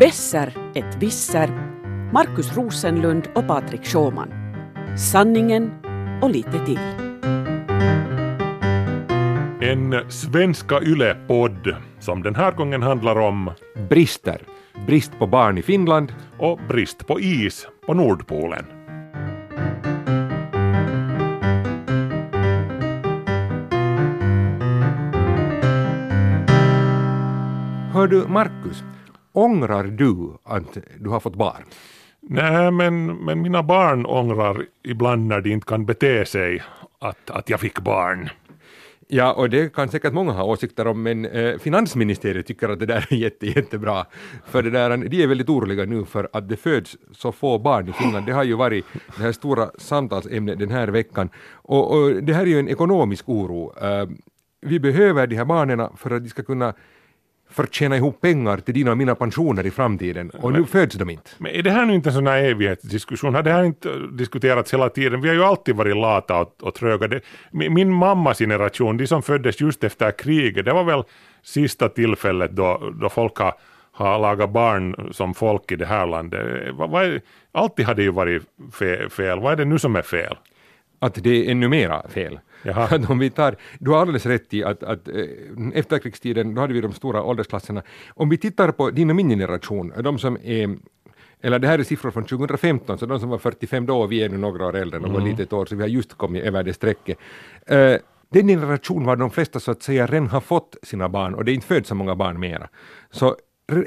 Besser ett visser, Markus Rosenlund och Patrik Schåman. Sanningen och lite till. En svenska Yle-podd som den här gången handlar om brister. Brist på barn i Finland. och brist på is på Nordpolen. Hör du, Markus, ångrar du att du har fått barn? Nej, men, men mina barn ångrar ibland när de inte kan bete sig att, att jag fick barn. Ja, och det kan säkert många ha åsikter om, men eh, finansministeriet tycker att det där är jätte, jättebra. För det där, de är väldigt oroliga nu för att det föds så få barn i Finland. Det har ju varit det här stora samtalsämnet den här veckan. Och, och det här är ju en ekonomisk oro. Eh, vi behöver de här barnen för att de ska kunna förtjäna ihop pengar till dina och mina pensioner i framtiden. Och nu föds de inte. Men är det här nu inte en sån här evighetsdiskussion? Har det här inte diskuterats hela tiden? Vi har ju alltid varit lata och, och tröga. Det, min, min mammas generation, de som föddes just efter kriget, det var väl sista tillfället då, då folk har, har lagat barn som folk i det här landet. Vad, vad är, alltid har det ju varit fe, fel. Vad är det nu som är fel? att det är ännu mera fel. Jaha. Att om vi tar, du har alldeles rätt i att, att eh, efterkrigstiden, då hade vi de stora åldersklasserna. Om vi tittar på din och min generation, de som är eller det här är siffror från 2015, så de som var 45 då, och vi är nu några år äldre, de var lite ett år, så vi har just kommit över det strecket. Eh, den generation var de flesta så att säga redan har fått sina barn och det är inte föds så många barn mera. Så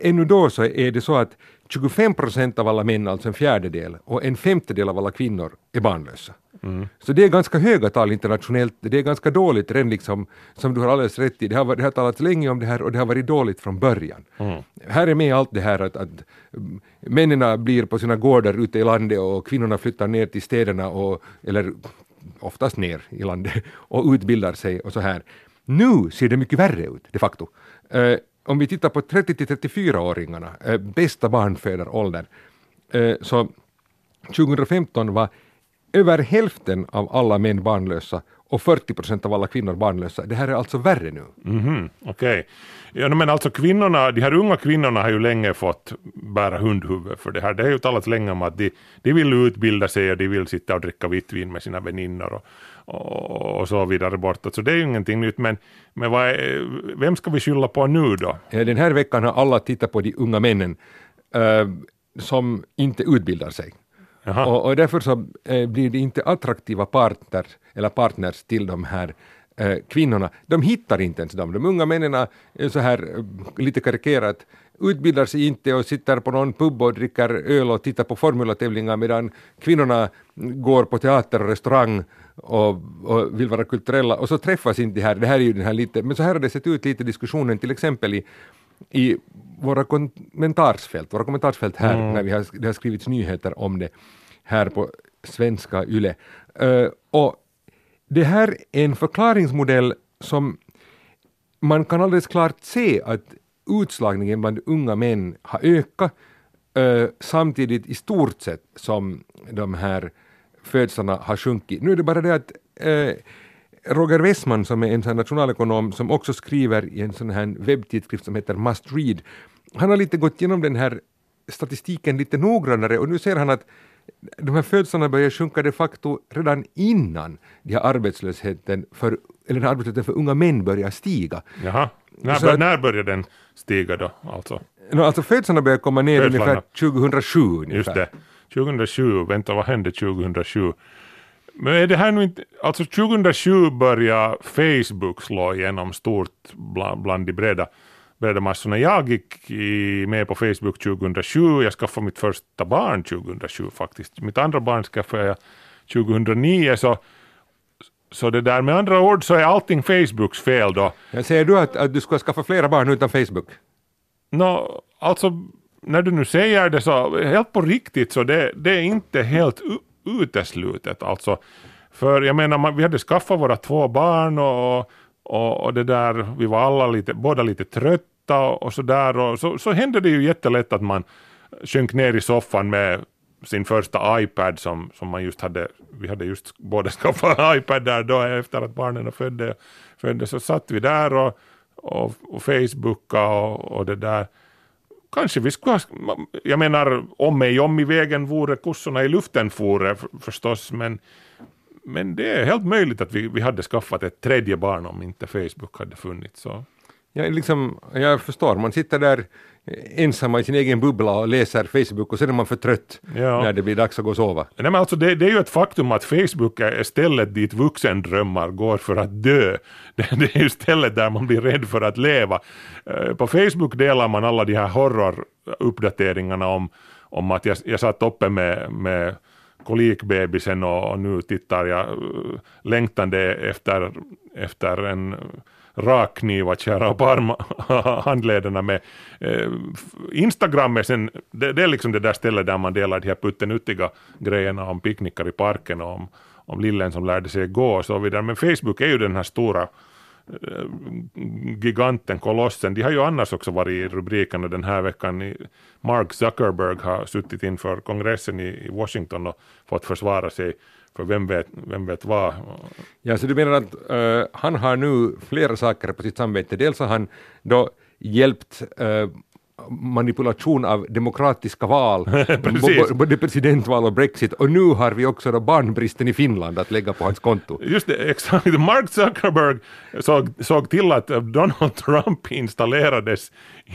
ännu då så är det så att 25 procent av alla män, alltså en fjärdedel, och en femtedel av alla kvinnor är barnlösa. Så det är ganska höga tal internationellt, det är ganska dåligt redan liksom, som du har alldeles rätt i, det har, det har talats länge om det här och det har varit dåligt från början. Här är med allt det här att, att mm, männen blir på sina gårdar ute i landet och kvinnorna flyttar ner till städerna, och, eller oftast ner i landet, och utbildar sig och så här. Nu ser det mycket värre ut, de facto. Eh, om vi tittar på 30 till 34-åringarna, eh, bästa barnfödaråldern, eh, så 2015 var över hälften av alla män barnlösa och 40 procent av alla kvinnor barnlösa. Det här är alltså värre nu. Mhm, Okej. Ja, men alltså kvinnorna, de här unga kvinnorna har ju länge fått bära hundhuvud för det här. Det har ju talats länge om att de, de vill utbilda sig och de vill sitta och dricka vitt vin med sina väninnor och, och, och så vidare bortåt. Så det är ju ingenting nytt. Men, men är, vem ska vi skylla på nu då? Eh, Den här veckan har alla tittat på de unga männen eh, som inte utbildar sig. Och, och därför så eh, blir det inte attraktiva partner, eller partners till de här eh, kvinnorna. De hittar inte ens dem. De unga männen eh, är så här eh, lite karikerat utbildar sig inte och sitter på någon pub och dricker öl och tittar på formulatävlingar medan kvinnorna mm, går på teater och restaurang och, och vill vara kulturella och så träffas inte de här. Det här är ju den här lite, men så här har det sett ut lite i diskussionen till exempel i, i våra kommentarsfält, våra kommentarsfält här när vi har, det har skrivits nyheter om det här på svenska YLE. Eh, och det här är en förklaringsmodell som man kan alldeles klart se att utslagningen bland unga män har ökat eh, samtidigt i stort sett som de här födslarna har sjunkit. Nu är det bara det att eh, Roger Westman som är en sån nationalekonom som också skriver i en sån här webbtidskrift som heter Must Read, han har lite gått igenom den här statistiken lite noggrannare och nu ser han att de här födslarna börjar sjunka de facto redan innan de här arbetslösheten för, eller arbetslösheten för unga män börjar stiga. Jaha. När, bör, att- när började den stiga då? Alltså, No, alltså födslarna börjar komma ner Födslarna. ungefär 2007 ungefär. just det. 2007, vänta vad hände 2007? Men är det här nu inte, alltså 2007 började Facebook slå igenom stort bland, bland de breda, breda massorna. Jag gick i, med på Facebook 2007, jag skaffade mitt första barn 2007 faktiskt. Mitt andra barn skaffade jag 2009 så så det där med andra ord så är allting Facebooks fel då. Jag säger du att, att du ska skaffa flera barn utan Facebook? Nå, alltså när du nu säger det så helt på riktigt så det, det är inte helt uteslutet alltså. För jag menar, man, vi hade skaffat våra två barn och, och, och det där, vi var alla lite, båda lite trötta och, så där och så, så hände det ju jättelätt att man sjönk ner i soffan med sin första iPad som, som man just hade, vi hade just båda skaffat iPad där då efter att barnen föddes födde så satt vi där och, och, och Facebooka och, och det där kanske vi skulle ha, jag menar om mig om i vägen vore kossorna i luften fore förstås, men, men det är helt möjligt att vi, vi hade skaffat ett tredje barn om inte Facebook hade funnits. Så. Ja, liksom, jag förstår, man sitter där ensamma i sin egen bubbla och läser Facebook och sen är man för trött ja. när det blir dags att gå och sova. Nej, men alltså det, det, är ju ett faktum att Facebook är stället dit vuxendrömmar går för att dö. Det, det är ju stället där man blir rädd för att leva. Eh, på Facebook delar man alla de här horroruppdateringarna om, om att jag, jag satt uppe med, med kolikbebisen och, och nu tittar jag uh, längtande efter, efter en rakkniv att skära upp arm, handlederna med. Eh, Instagram är sen, det, det, är liksom det där stället där man delar de här puttenuttiga grejerna om picknickar i parken och om, om lillen som lärde sig gå och så vidare. Men Facebook är ju den här stora eh, giganten, kolossen. De har ju annars också varit i rubrikerna den här veckan. Mark Zuckerberg har suttit inför kongressen i Washington och fått försvara sig för vem vet, vem vet vad. Ja, så du menar att uh, han har nu flera saker på sitt samvete. Dels har han då hjälpt uh, manipulation av demokratiska val, både presidentval och Brexit, och nu har vi också då barnbristen i Finland att lägga på hans konto. Just det, exakt. Mark Zuckerberg såg, såg till att Donald Trump installerades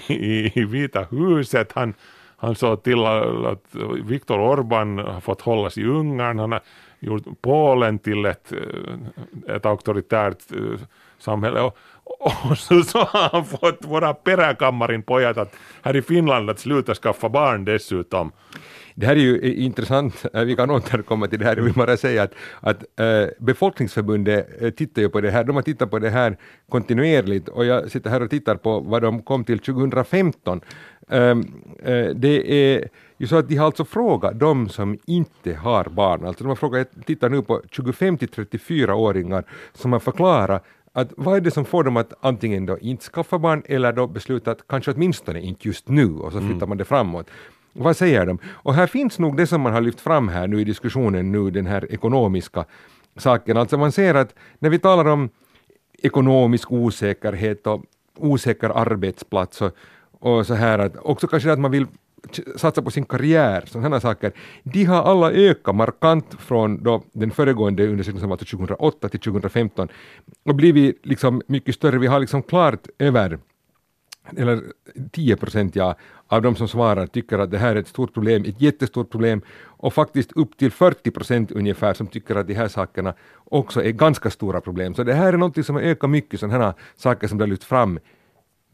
i, i Vita huset. Han, han såg till att Viktor Orban har fått hållas i Ungern. Han har Polen till eh, ett, ett auktoritärt eh, samhälle. Och, och så, så har han fått våra peräkammarin pojat att här i Finland att sluta skaffa barn dessutom. Det här är ju intressant, vi kan återkomma till det här, jag vill bara säga att, att äh, befolkningsförbundet tittar ju på det här, de har tittat på det här kontinuerligt och jag sitter här och tittar på vad de kom till 2015. Ähm, äh, det är ju så att de har alltså frågat de som inte har barn, alltså de har frågat, jag tittar nu på 25 till 34-åringar som har förklarat att vad är det som får dem att antingen då inte skaffa barn eller då besluta att kanske åtminstone inte just nu och så flyttar mm. man det framåt. Vad säger de? Och här finns nog det som man har lyft fram här nu i diskussionen nu, den här ekonomiska saken. Alltså man ser att när vi talar om ekonomisk osäkerhet och osäker arbetsplats och, och så här att också kanske att man vill satsa på sin karriär, sådana saker, de har alla ökat markant från då den föregående undersökningen som var 2008 till 2015 och blivit liksom mycket större. Vi har liksom klart över eller 10 procent ja, av de som svarar tycker att det här är ett stort problem, ett jättestort problem och faktiskt upp till 40 procent ungefär som tycker att de här sakerna också är ganska stora problem. Så det här är något som har ökat mycket, sådana här saker som det har lyft fram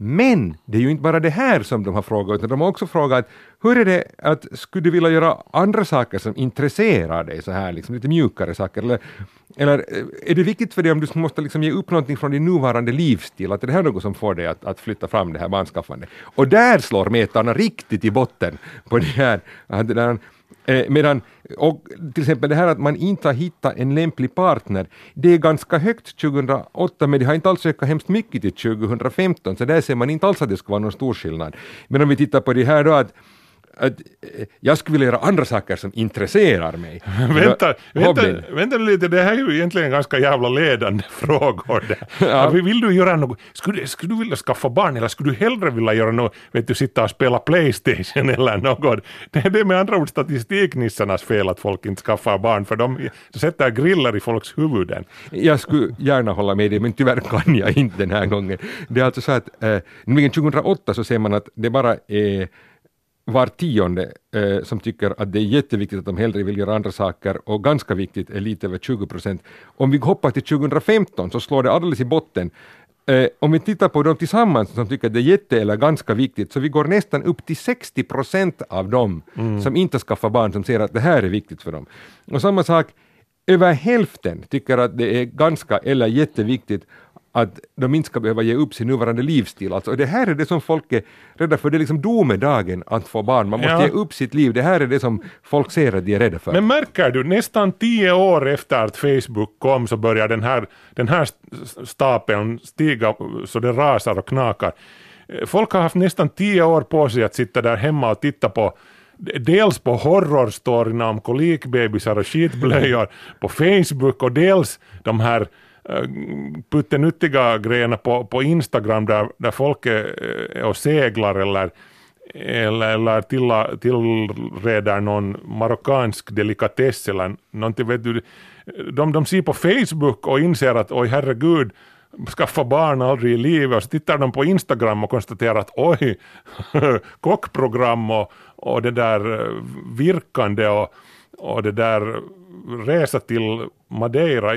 men det är ju inte bara det här som de har frågat, utan de har också frågat hur är det att skulle du vilja göra andra saker som intresserar dig, så här liksom lite mjukare saker, eller, eller eh, är det viktigt för dig om du måste liksom ge upp någonting från din nuvarande livsstil, att är det här något som får dig att, att flytta fram det här barnskaffandet? Och där slår metarna riktigt i botten på det här, Eh, medan, och till exempel det här att man inte har hittat en lämplig partner, det är ganska högt 2008 men det har inte alls ökat hemskt mycket till 2015 så där ser man inte alls att det ska vara någon stor skillnad. Men om vi tittar på det här då att att eh, jag skulle vilja göra andra saker som intresserar mig. vänta, vänta, vänta lite, det här är ju egentligen ganska jävla ledande frågor. Ja. Vill du göra något, skulle, skulle du vilja skaffa barn eller skulle du hellre vilja göra något, vet du, sitta och spela Playstation eller något? Det, det är med andra ord statistiknissarnas fel att folk inte skaffar barn, för de sätter griller i folks huvuden. Jag skulle gärna hålla med dig, men tyvärr kan jag inte den här gången. Det är alltså så att, eh, 2008 så ser man att det bara är var tionde eh, som tycker att det är jätteviktigt att de hellre vill göra andra saker och ganska viktigt är lite över 20 procent. Om vi hoppar till 2015 så slår det alldeles i botten. Eh, om vi tittar på dem tillsammans som tycker att det är jätte eller ganska viktigt så vi går nästan upp till 60 procent av dem mm. som inte skaffar barn som ser att det här är viktigt för dem. Och samma sak, över hälften tycker att det är ganska eller jätteviktigt att de inte ska behöva ge upp sin nuvarande livsstil. Alltså, det här är det som folk är rädda för, det är liksom domedagen att få barn. Man måste ja. ge upp sitt liv, det här är det som folk ser att de är rädda för. Men märker du, nästan tio år efter att Facebook kom så börjar den här, den här stapeln stiga så det rasar och knakar. Folk har haft nästan tio år på sig att sitta där hemma och titta på dels på horrorstoryna om kolikbebisar och skitblöjor på Facebook och dels de här puttenuttiga grejerna på, på Instagram där, där folk är, och seglar eller eller, eller till, tillreder någon marockansk delikatess eller någonting. Vet du, de, de ser på Facebook och inser att oj herregud, skaffa barn aldrig i livet och så tittar de på Instagram och konstaterar att oj, kockprogram och, och det där eh, virkande och, och det där resa till Madeira,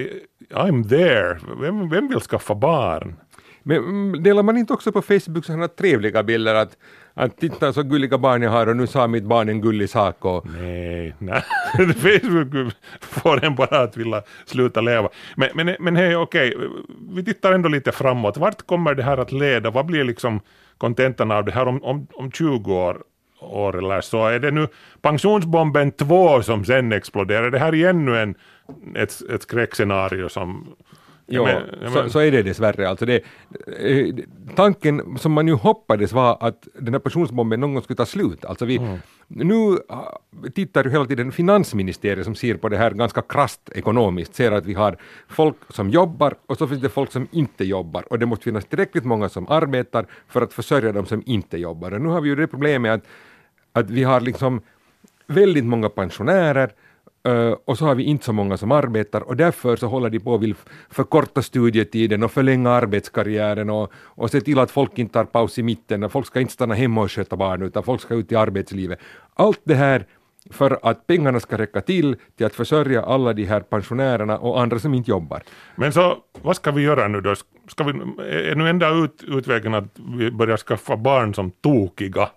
I'm there, vem, vem vill skaffa barn? Men mm, delar man inte också på Facebook sådana trevliga bilder att, att titta så gulliga barn jag har och nu sa mitt barn en gullig sak och... Nej, nej. Facebook får en bara att vilja sluta leva. Men, men, men hej, okej, vi tittar ändå lite framåt. Vart kommer det här att leda? Vad blir liksom kontentan av det här om, om, om 20 år? år eller så. Är det nu pensionsbomben 2 som sen exploderar? Är det här ännu en, ett, ett skräckscenario som Jo, men, så, så, är det dessvärre. Alltså det, eh, tanken som man ju hoppades var att den här pensionsbomben någon gång skulle ta slut. Alltså vi, mm. Nu ah, tittar ju hela tiden finansministeriet som ser på det här ganska krasst ekonomiskt, ser att vi har folk som jobbar och så finns det folk som inte jobbar och det måste finnas tillräckligt många som arbetar för att försörja dem som inte jobbar. Och nu har vi ju det problemet att, att vi har liksom väldigt många pensionärer Uh, och så har vi inte så många som arbetar och därför så håller de på och vill förkorta studietiden och förlänga arbetskarriären och, och se till att folk inte tar paus i mitten och folk ska inte stanna hemma och sköta barn utan folk ska ut i arbetslivet. Allt det här för att pengarna ska räcka till till att försörja alla de här pensionärerna och andra som inte jobbar. Men så vad ska vi göra nu då? Ska vi, är nu enda ut, utvägen att vi börjar skaffa barn som tokiga?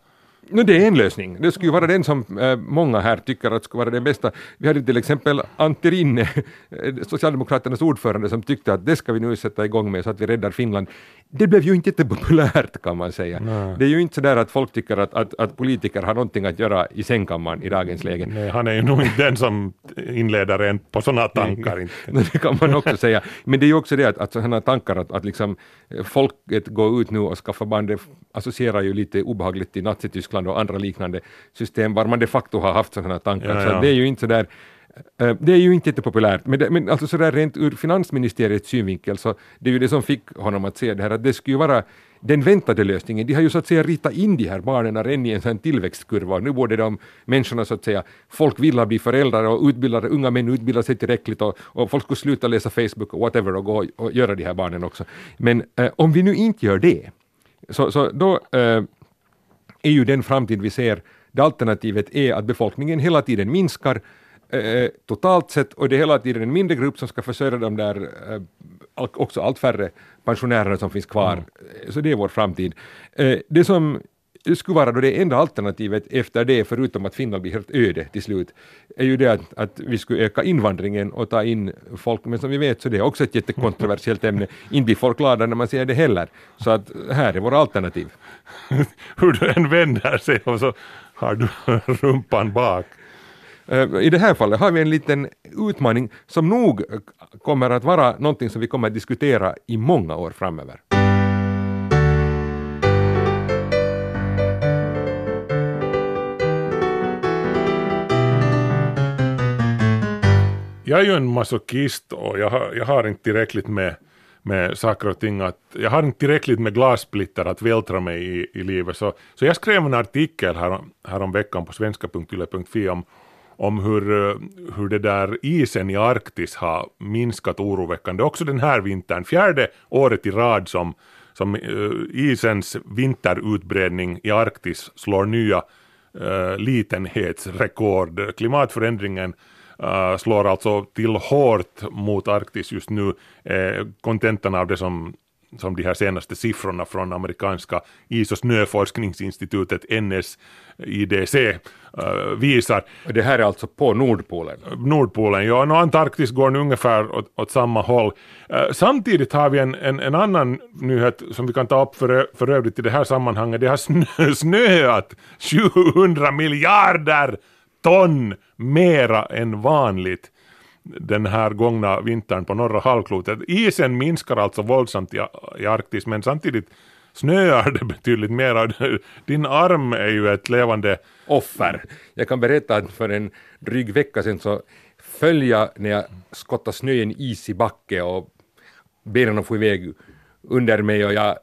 No, det är en lösning. Det skulle ju vara den som äh, många här tycker att skulle vara den bästa. Vi hade till exempel Antti Rinne, eh, Socialdemokraternas ordförande, som tyckte att det ska vi nu sätta igång med så att vi räddar Finland. Det blev ju inte jättepopulärt kan man säga. Nej. Det är ju inte så där att folk tycker att, att, att, politiker har någonting att göra i sängkammaren i dagens läge. Nej, han är ju nog inte den som inleder en på sådana tankar. inte. det kan man också säga. Men det är ju också det att, att sådana tankar att, att liksom folket går ut nu och skaffar barn, det associerar ju lite obehagligt till Nazityskland och andra liknande system var man de facto har haft sådana tankar. Ja, ja. Så det är ju inte så där eh, Eh, det är ju inte jättepopulärt, men, det, men alltså sådär rent ur finansministeriets synvinkel så det är ju det som fick honom att se det här att det skulle ju vara den väntade lösningen. De har ju så att säga ritat in de här barnen redan i en sån tillväxtkurva. Nu borde de människorna så att säga, folk vill bli föräldrar och utbildade, unga män utbildar sig tillräckligt och, och folk skulle sluta läsa Facebook och whatever och gå och göra de här barnen också. Men eh, om vi nu inte gör det, så, så då eh, är ju den framtid vi ser, det alternativet är att befolkningen hela tiden minskar eh, totalt sett och det är hela tiden en mindre grupp som ska försörja de där eh, också allt färre pensionärerna som finns kvar. Mm. Så det är vår framtid. Eh, det som skulle vara då det enda alternativet efter det, förutom att Finland blir helt öde till slut, är ju det att, att vi skulle öka invandringen och ta in folk, men som vi vet så det är också ett jättekontroversiellt ämne. Inte blir folk glada när man säger det heller. Så att här är våra alternativ. Hur du än vänder sig och så har du rumpan bak. Eh, I det här fallet har vi en liten utmaning som nog kommer att vara någonting som vi kommer att diskutera i många år framöver. Jag är ju en masochist och jag har, jag har inte tillräckligt med, med saker och ting att, jag har inte tillräckligt med glassplitter att vältra mig i, i livet. Så, så jag skrev en artikel här, här om veckan på svenska.yle.fi om, om hur, eh, hur det där isen i Arktis har minskat oroväckande också den här vintern. Fjärde året i rad som, som eh, isens vinterutbredning i Arktis slår nya uh, litenhetsrekord. Klimatförändringen uh, slår alltså till hårt mot Arktis just nu. Kontentan av det som som de här senaste siffrorna från amerikanska is och snöforskningsinstitutet NSIDC visar. Det här är alltså på Nordpolen? Nordpolen, ja. Och Antarktis går nu ungefär åt, åt samma håll. Uh, samtidigt har vi en, en, en, annan nyhet som vi kan ta upp för, för övrigt i det här sammanhanget. Det har snö, snöat 700 miljarder ton mera än vanligt den här gångna vintern på norra halvklotet. Isen minskar alltså våldsamt i, i Arktis men samtidigt snöar det betydligt mer. Din arm är ju ett levande offer. Jag kan berätta att för en dryg vecka sedan så föll jag när jag skottade snö i en isig backe och benen får iväg under mig och jag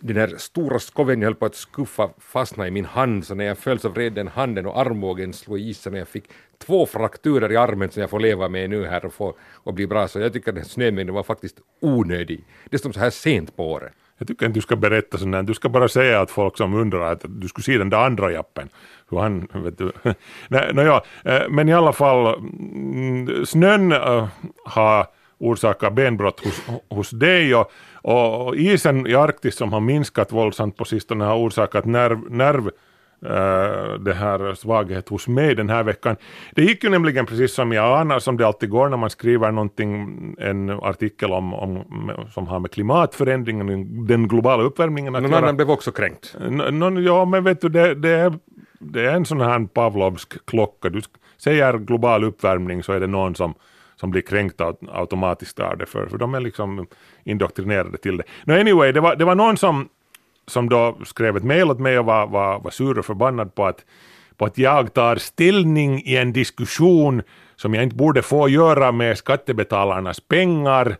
den här stora skoven jag höll på att skuffa fastnade i min hand, så när jag föll så vred den handen och armbågen slog i isen och jag fick två frakturer i armen som jag får leva med nu här och, få, och bli bra. Så jag tycker att den snömängden var faktiskt onödig. Dessutom så här sent på året. Jag tycker inte du ska berätta sånt Du ska bara säga att folk som undrar att du skulle se den där andra jappen. Hur han, vet du. Nej, no, ja, eh, men i alla fall, mm, snön äh, har orsakat benbrott hos, hos dig och, och isen i Arktis som har minskat våldsamt på sistone har orsakat nerv, nerv Uh, det här svaghet hos mig den här veckan. Det gick ju nämligen precis som jag anar, som det alltid går när man skriver någonting, en artikel om, om som har med klimatförändringen, den globala uppvärmningen att Någon göra. annan blev också kränkt. N ja, men vet du, det, det, är, det är en sån här Pavlovsk klocka. Du säger global uppvärmning så är det någon som som blir kränkta automatiskt av det, för, för de är liksom indoktrinerade till det. No anyway, det var, det var någon som som då skrev ett mejl åt mig och var, var, var sur och förbannad på att, på att jag tar ställning i en diskussion som jag inte borde få göra med skattebetalarnas pengar,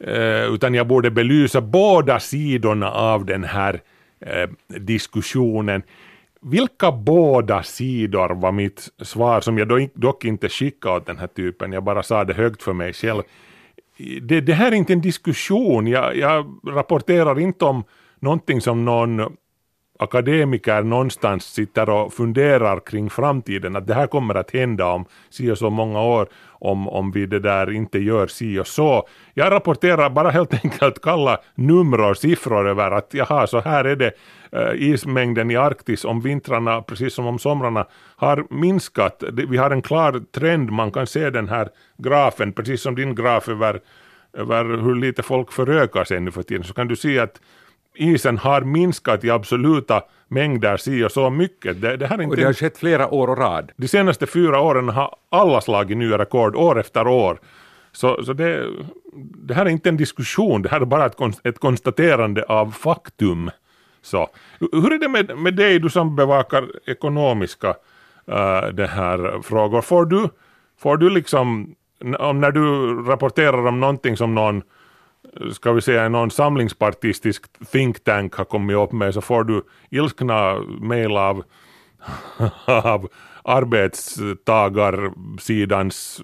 eh, utan jag borde belysa båda sidorna av den här eh, diskussionen. Vilka båda sidor var mitt svar som jag dock inte skickade åt den här typen, jag bara sa det högt för mig själv. Det, det här är inte en diskussion, jag, jag rapporterar inte om någonting som någon akademiker någonstans sitter och funderar kring framtiden, att det här kommer att hända om si och så många år om, om vi det där inte gör si och så. Jag rapporterar bara helt enkelt kalla nummer och siffror över att jaha, så här är det uh, ismängden i Arktis om vintrarna, precis som om somrarna, har minskat. Vi har en klar trend, man kan se den här grafen, precis som din graf över, över hur lite folk förökar sig nu för tiden, så kan du se att isen har minskat i absoluta mängder si och så mycket. Det, det här inte och det har skett flera år och rad. De senaste fyra åren har alla slagit nya rekord år efter år. Så, så det, det här är inte en diskussion, det här är bara ett, ett konstaterande av faktum. Så. Hur är det med, med dig, du som bevakar ekonomiska uh, det här frågor? Får du, får du liksom, om när du rapporterar om någonting som någon ska vi säga någon samlingspartistisk think tank har kommit upp med så får du ilskna mejl av, av arbetstagarsidans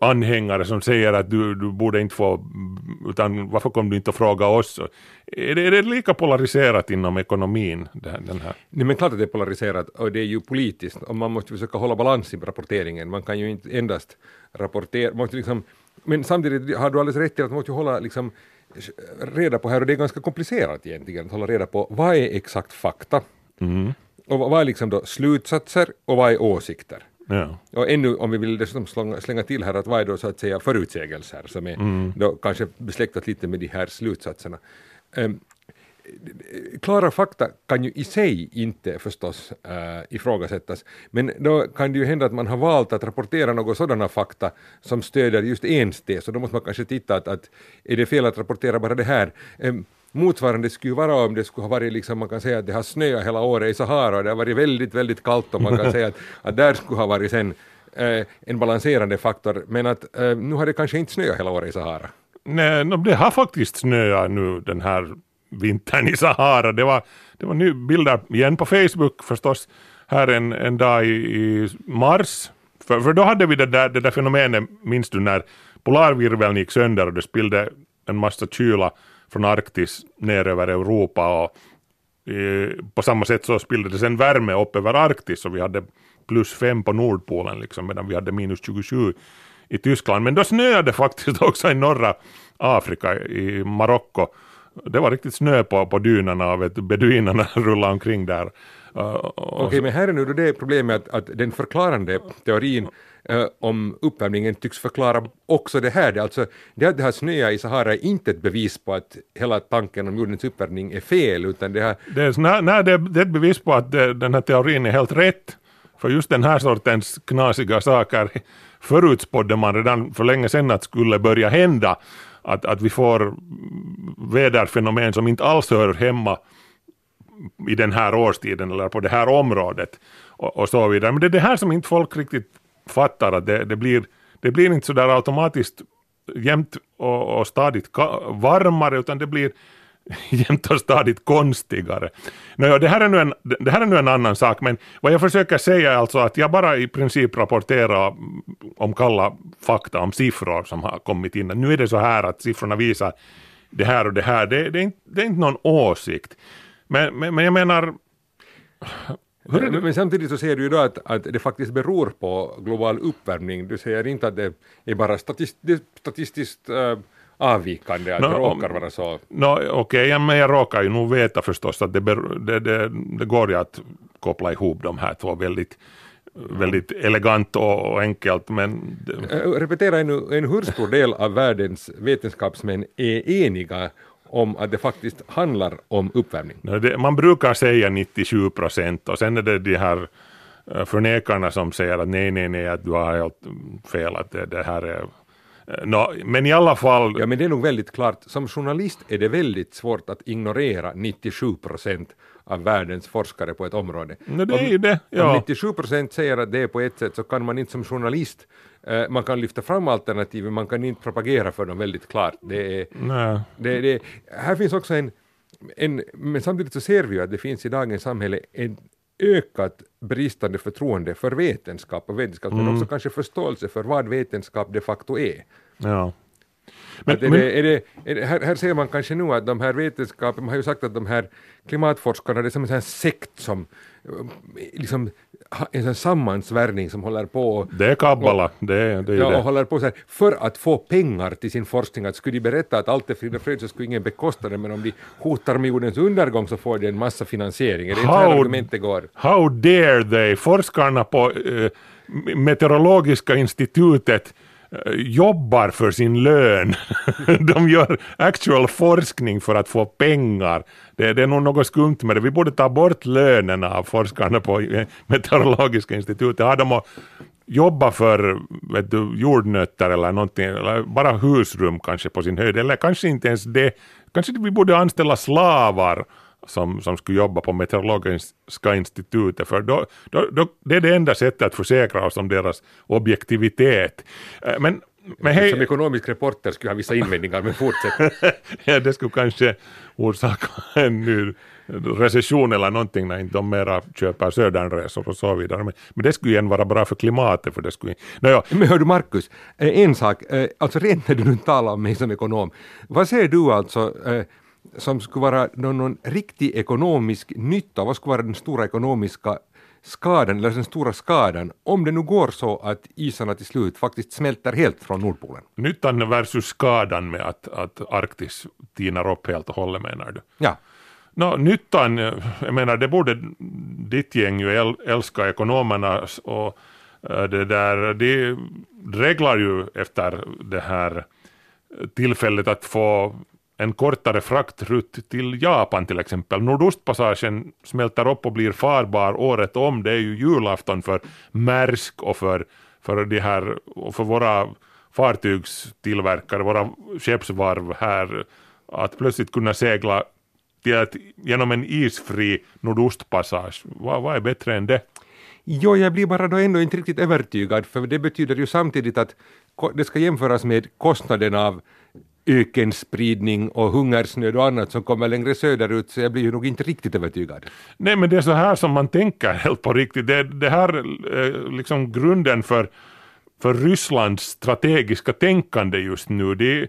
anhängare som säger att du, du borde inte få, utan varför kom du inte och fråga oss? Är det, är det lika polariserat inom ekonomin? Den här? Nej men klart att det är polariserat och det är ju politiskt och man måste försöka hålla balans i rapporteringen. Man kan ju inte endast rapportera, man måste liksom men samtidigt har du alldeles rätt i att man måste hålla liksom reda på här, och det är ganska komplicerat egentligen, att hålla reda på vad är exakt fakta mm. och vad är liksom då slutsatser och vad är åsikter. Ja. Och ännu om vi vill dessutom slänga, slänga till här att vad är då så att säga förutsägelser som är mm. då kanske besläktat lite med de här slutsatserna. Um, klara fakta kan ju i sig inte förstås äh, ifrågasättas, men då kan det ju hända att man har valt att rapportera några sådana fakta som stöder just en tes, och då måste man kanske titta att, att är det fel att rapportera bara det här? Ähm, motsvarande skulle vara om det skulle ha varit, liksom, man kan säga att det har snöat hela året i Sahara och det har varit väldigt, väldigt kallt och man kan säga att, att där skulle ha varit sen äh, en balanserande faktor, men att äh, nu har det kanske inte snöat hela året i Sahara. Nej, det har faktiskt snöat nu den här vintern i Sahara. Det var, det var nu bilder igen på Facebook förstås här en, en dag i, i mars. För, för då hade vi det där, det där fenomenet, minns du, när polarvirveln gick sönder och det spillde en massa kyla från Arktis ner över Europa och eh, på samma sätt så spillde det sen värme upp över Arktis och vi hade plus fem på Nordpolen liksom medan vi hade minus 27 i Tyskland. Men då snöade det faktiskt också i norra Afrika, i Marocko det var riktigt snö på, på dynorna och beduinerna rullade omkring där. Uh, Okej, okay, men här är nu då det problemet att, att den förklarande teorin uh, om uppvärmningen tycks förklara också det här. Det, alltså, det att det har snöat i Sahara är inte ett bevis på att hela tanken om jordens uppvärmning är fel, utan det har... Det är, nej, nej, det, det är ett bevis på att det, den här teorin är helt rätt. För just den här sortens knasiga saker förutspådde man redan för länge sedan att skulle börja hända att, att vi får väderfenomen som inte alls hör hemma i den här årstiden eller på det här området och, och så vidare. Men det är det här som inte folk riktigt fattar, att det, det blir, det blir inte så där automatiskt jämnt och, och stadigt varmare utan det blir jämt och stadigt konstigare. Nå, det, här är nu en, det här är nu en annan sak, men vad jag försöker säga är alltså att jag bara i princip rapporterar om kalla fakta, om siffror som har kommit in. Nu är det så här att siffrorna visar det här och det här, det, det, är, inte, det är inte någon åsikt. Men, men, men jag menar, men, samtidigt så säger du ju då att, att det faktiskt beror på global uppvärmning. Du säger inte att det är bara statist, statistiskt äh, avvikande att no, det råkar vara så. No, Okej, okay, ja, men jag råkar ju nog veta förstås att det, ber, det, det, det går ju att koppla ihop de här två väldigt väldigt elegant och enkelt. Men... Repetera ännu, en hur stor del av världens vetenskapsmän är eniga om att det faktiskt handlar om uppvärmning? Man brukar säga 97 procent och sen är det de här eh, förnekarna som säger att nej, nej, nej, att du har helt fel, att det, det här är eh, No, men i alla fall... Ja, men det är nog väldigt klart. Som journalist är det väldigt svårt att ignorera 97 procent av världens forskare på ett område. No, det är ju det. Ja. Om 97 procent säger att det är på ett sätt så kan man inte som journalist man kan lyfta fram alternativen, man kan inte propagera för dem väldigt klart. Det är, det, det, här finns också en, en, men samtidigt så ser vi ju att det finns i dagens samhälle en ökat bristande förtroende för vetenskap och vetenskap, mm. men också kanske förståelse för vad vetenskap de facto är. Ja. Men, är men, det, är det, är det, här, här ser man kanske nu att de här vetenskapen, man har ju sagt att de här klimatforskarna, det är som en sån sekt som liksom en sån sammansvärjning som håller på... Det är kabbala, det, det är ja, det. och håller på så här, för att få pengar till sin forskning, att skulle de berätta att allt är frid och fröjd så skulle ingen bekosta det, men om de hotar med jordens undergång så får de en massa finansiering. Är det inte här argumentet går? How dare they? Forskarna på uh, Meteorologiska institutet Eh, jobbar för sin lön. De gör actual forskning för att få pengar. Det, det är nog något skumt med det. Vi borde ta bort lönerna av forskarna på Meteorologiska institutet. Ha dem att jobba för vet du, jordnötter eller någonting, eller bara husrum kanske på sin höjd, eller kanske inte ens det. Kanske vi borde anställa slavar som, som skulle jobba på Meteorologiska institutet, för då, då, då, det är det enda sättet att försäkra oss om deras objektivitet. Eh, men, men hej... Som ekonomisk reporter skulle jag ha vissa invändningar, men fortsätt. ja, det skulle kanske orsaka en ny recession eller någonting när inte de mera köper södernresor och så vidare. Men, men det skulle igen vara bra för klimatet. För det skulle... Naja. Men hör du Markus, eh, en sak, eh, alltså rent när du nu talar om mig som ekonom, vad säger du alltså som skulle vara någon, någon riktig ekonomisk nytta, vad skulle vara den stora ekonomiska skadan, eller den stora skadan, om det nu går så att isarna till slut faktiskt smälter helt från Nordpolen? Nyttan versus skadan med att, att Arktis tinar upp helt och hållet menar du? Ja. No, nyttan, jag menar det borde ditt gäng ju älska ekonomerna och eh, det där, de reglar ju efter det här tillfället att få en kortare fraktrutt till Japan till exempel. Nordostpassagen smälter upp och blir farbar året om. Det är ju julafton för Maersk och för, för, de här, och för våra fartygstillverkare, våra skeppsvarv här. Att plötsligt kunna segla till ett, genom en isfri nordostpassage. Vad, vad är bättre än det? Jo, jag blir bara då ändå inte riktigt övertygad, för det betyder ju samtidigt att det ska jämföras med kostnaden av ökenspridning och hungersnöd och annat som kommer längre söderut, så jag blir ju nog inte riktigt övertygad. Nej, men det är så här som man tänker helt på riktigt. Det, det här är liksom grunden för, för Rysslands strategiska tänkande just nu. De,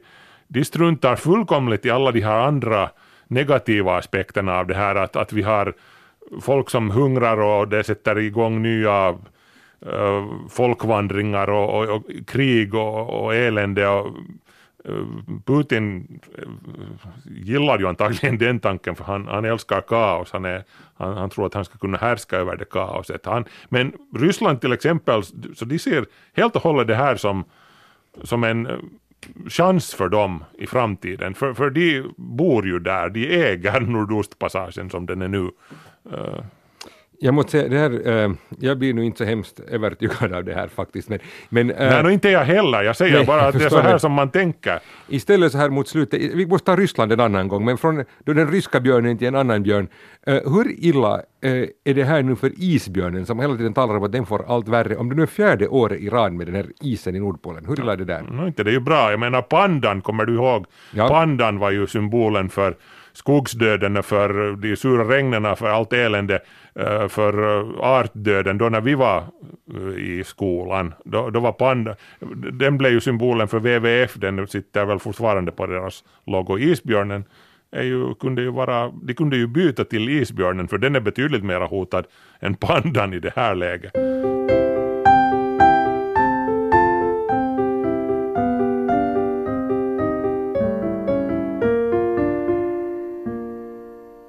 de struntar fullkomligt i alla de här andra negativa aspekterna av det här, att, att vi har folk som hungrar och det sätter igång nya eh, folkvandringar och, och, och krig och, och elände och Putin eh, gillar ju antagligen den tanken för han, han älskar kaos, han, är, han, han tror att han ska kunna härska över det kaoset. Han, men Ryssland till exempel, så de ser helt och hållet det här som, som en eh, chans för dem i framtiden, för, för de bor ju där, de äger Nordostpassagen som den är nu. Eh, jag måste säga, det här, äh, jag blir nu inte så hemskt övertygad av det här faktiskt. Men, men, äh, Nej, no, inte jag heller. Jag säger nej, bara att det är så här det. som man tänker. Istället så här mot slutet, vi måste ta Ryssland en annan gång, men från den ryska björnen till en annan björn. Äh, hur illa är det här nu för isbjörnen som hela tiden talar om att den får allt värre, om det nu är fjärde året i rad med den här isen i Nordpolen, hur illa är det där? No, inte det är ju bra, jag menar pandan, kommer du ihåg? Ja. Pandan var ju symbolen för skogsdöden, för de sura regnen, för allt elände, eh, för eh, artdöden då när vi var eh, i skolan. Då, då var panda, den blev ju symbolen för WWF, den sitter väl fortfarande på deras logo. Isbjörnen är ju, kunde ju vara, de kunde ju byta till isbjörnen för den är betydligt mer hotad än pandan i det här läget.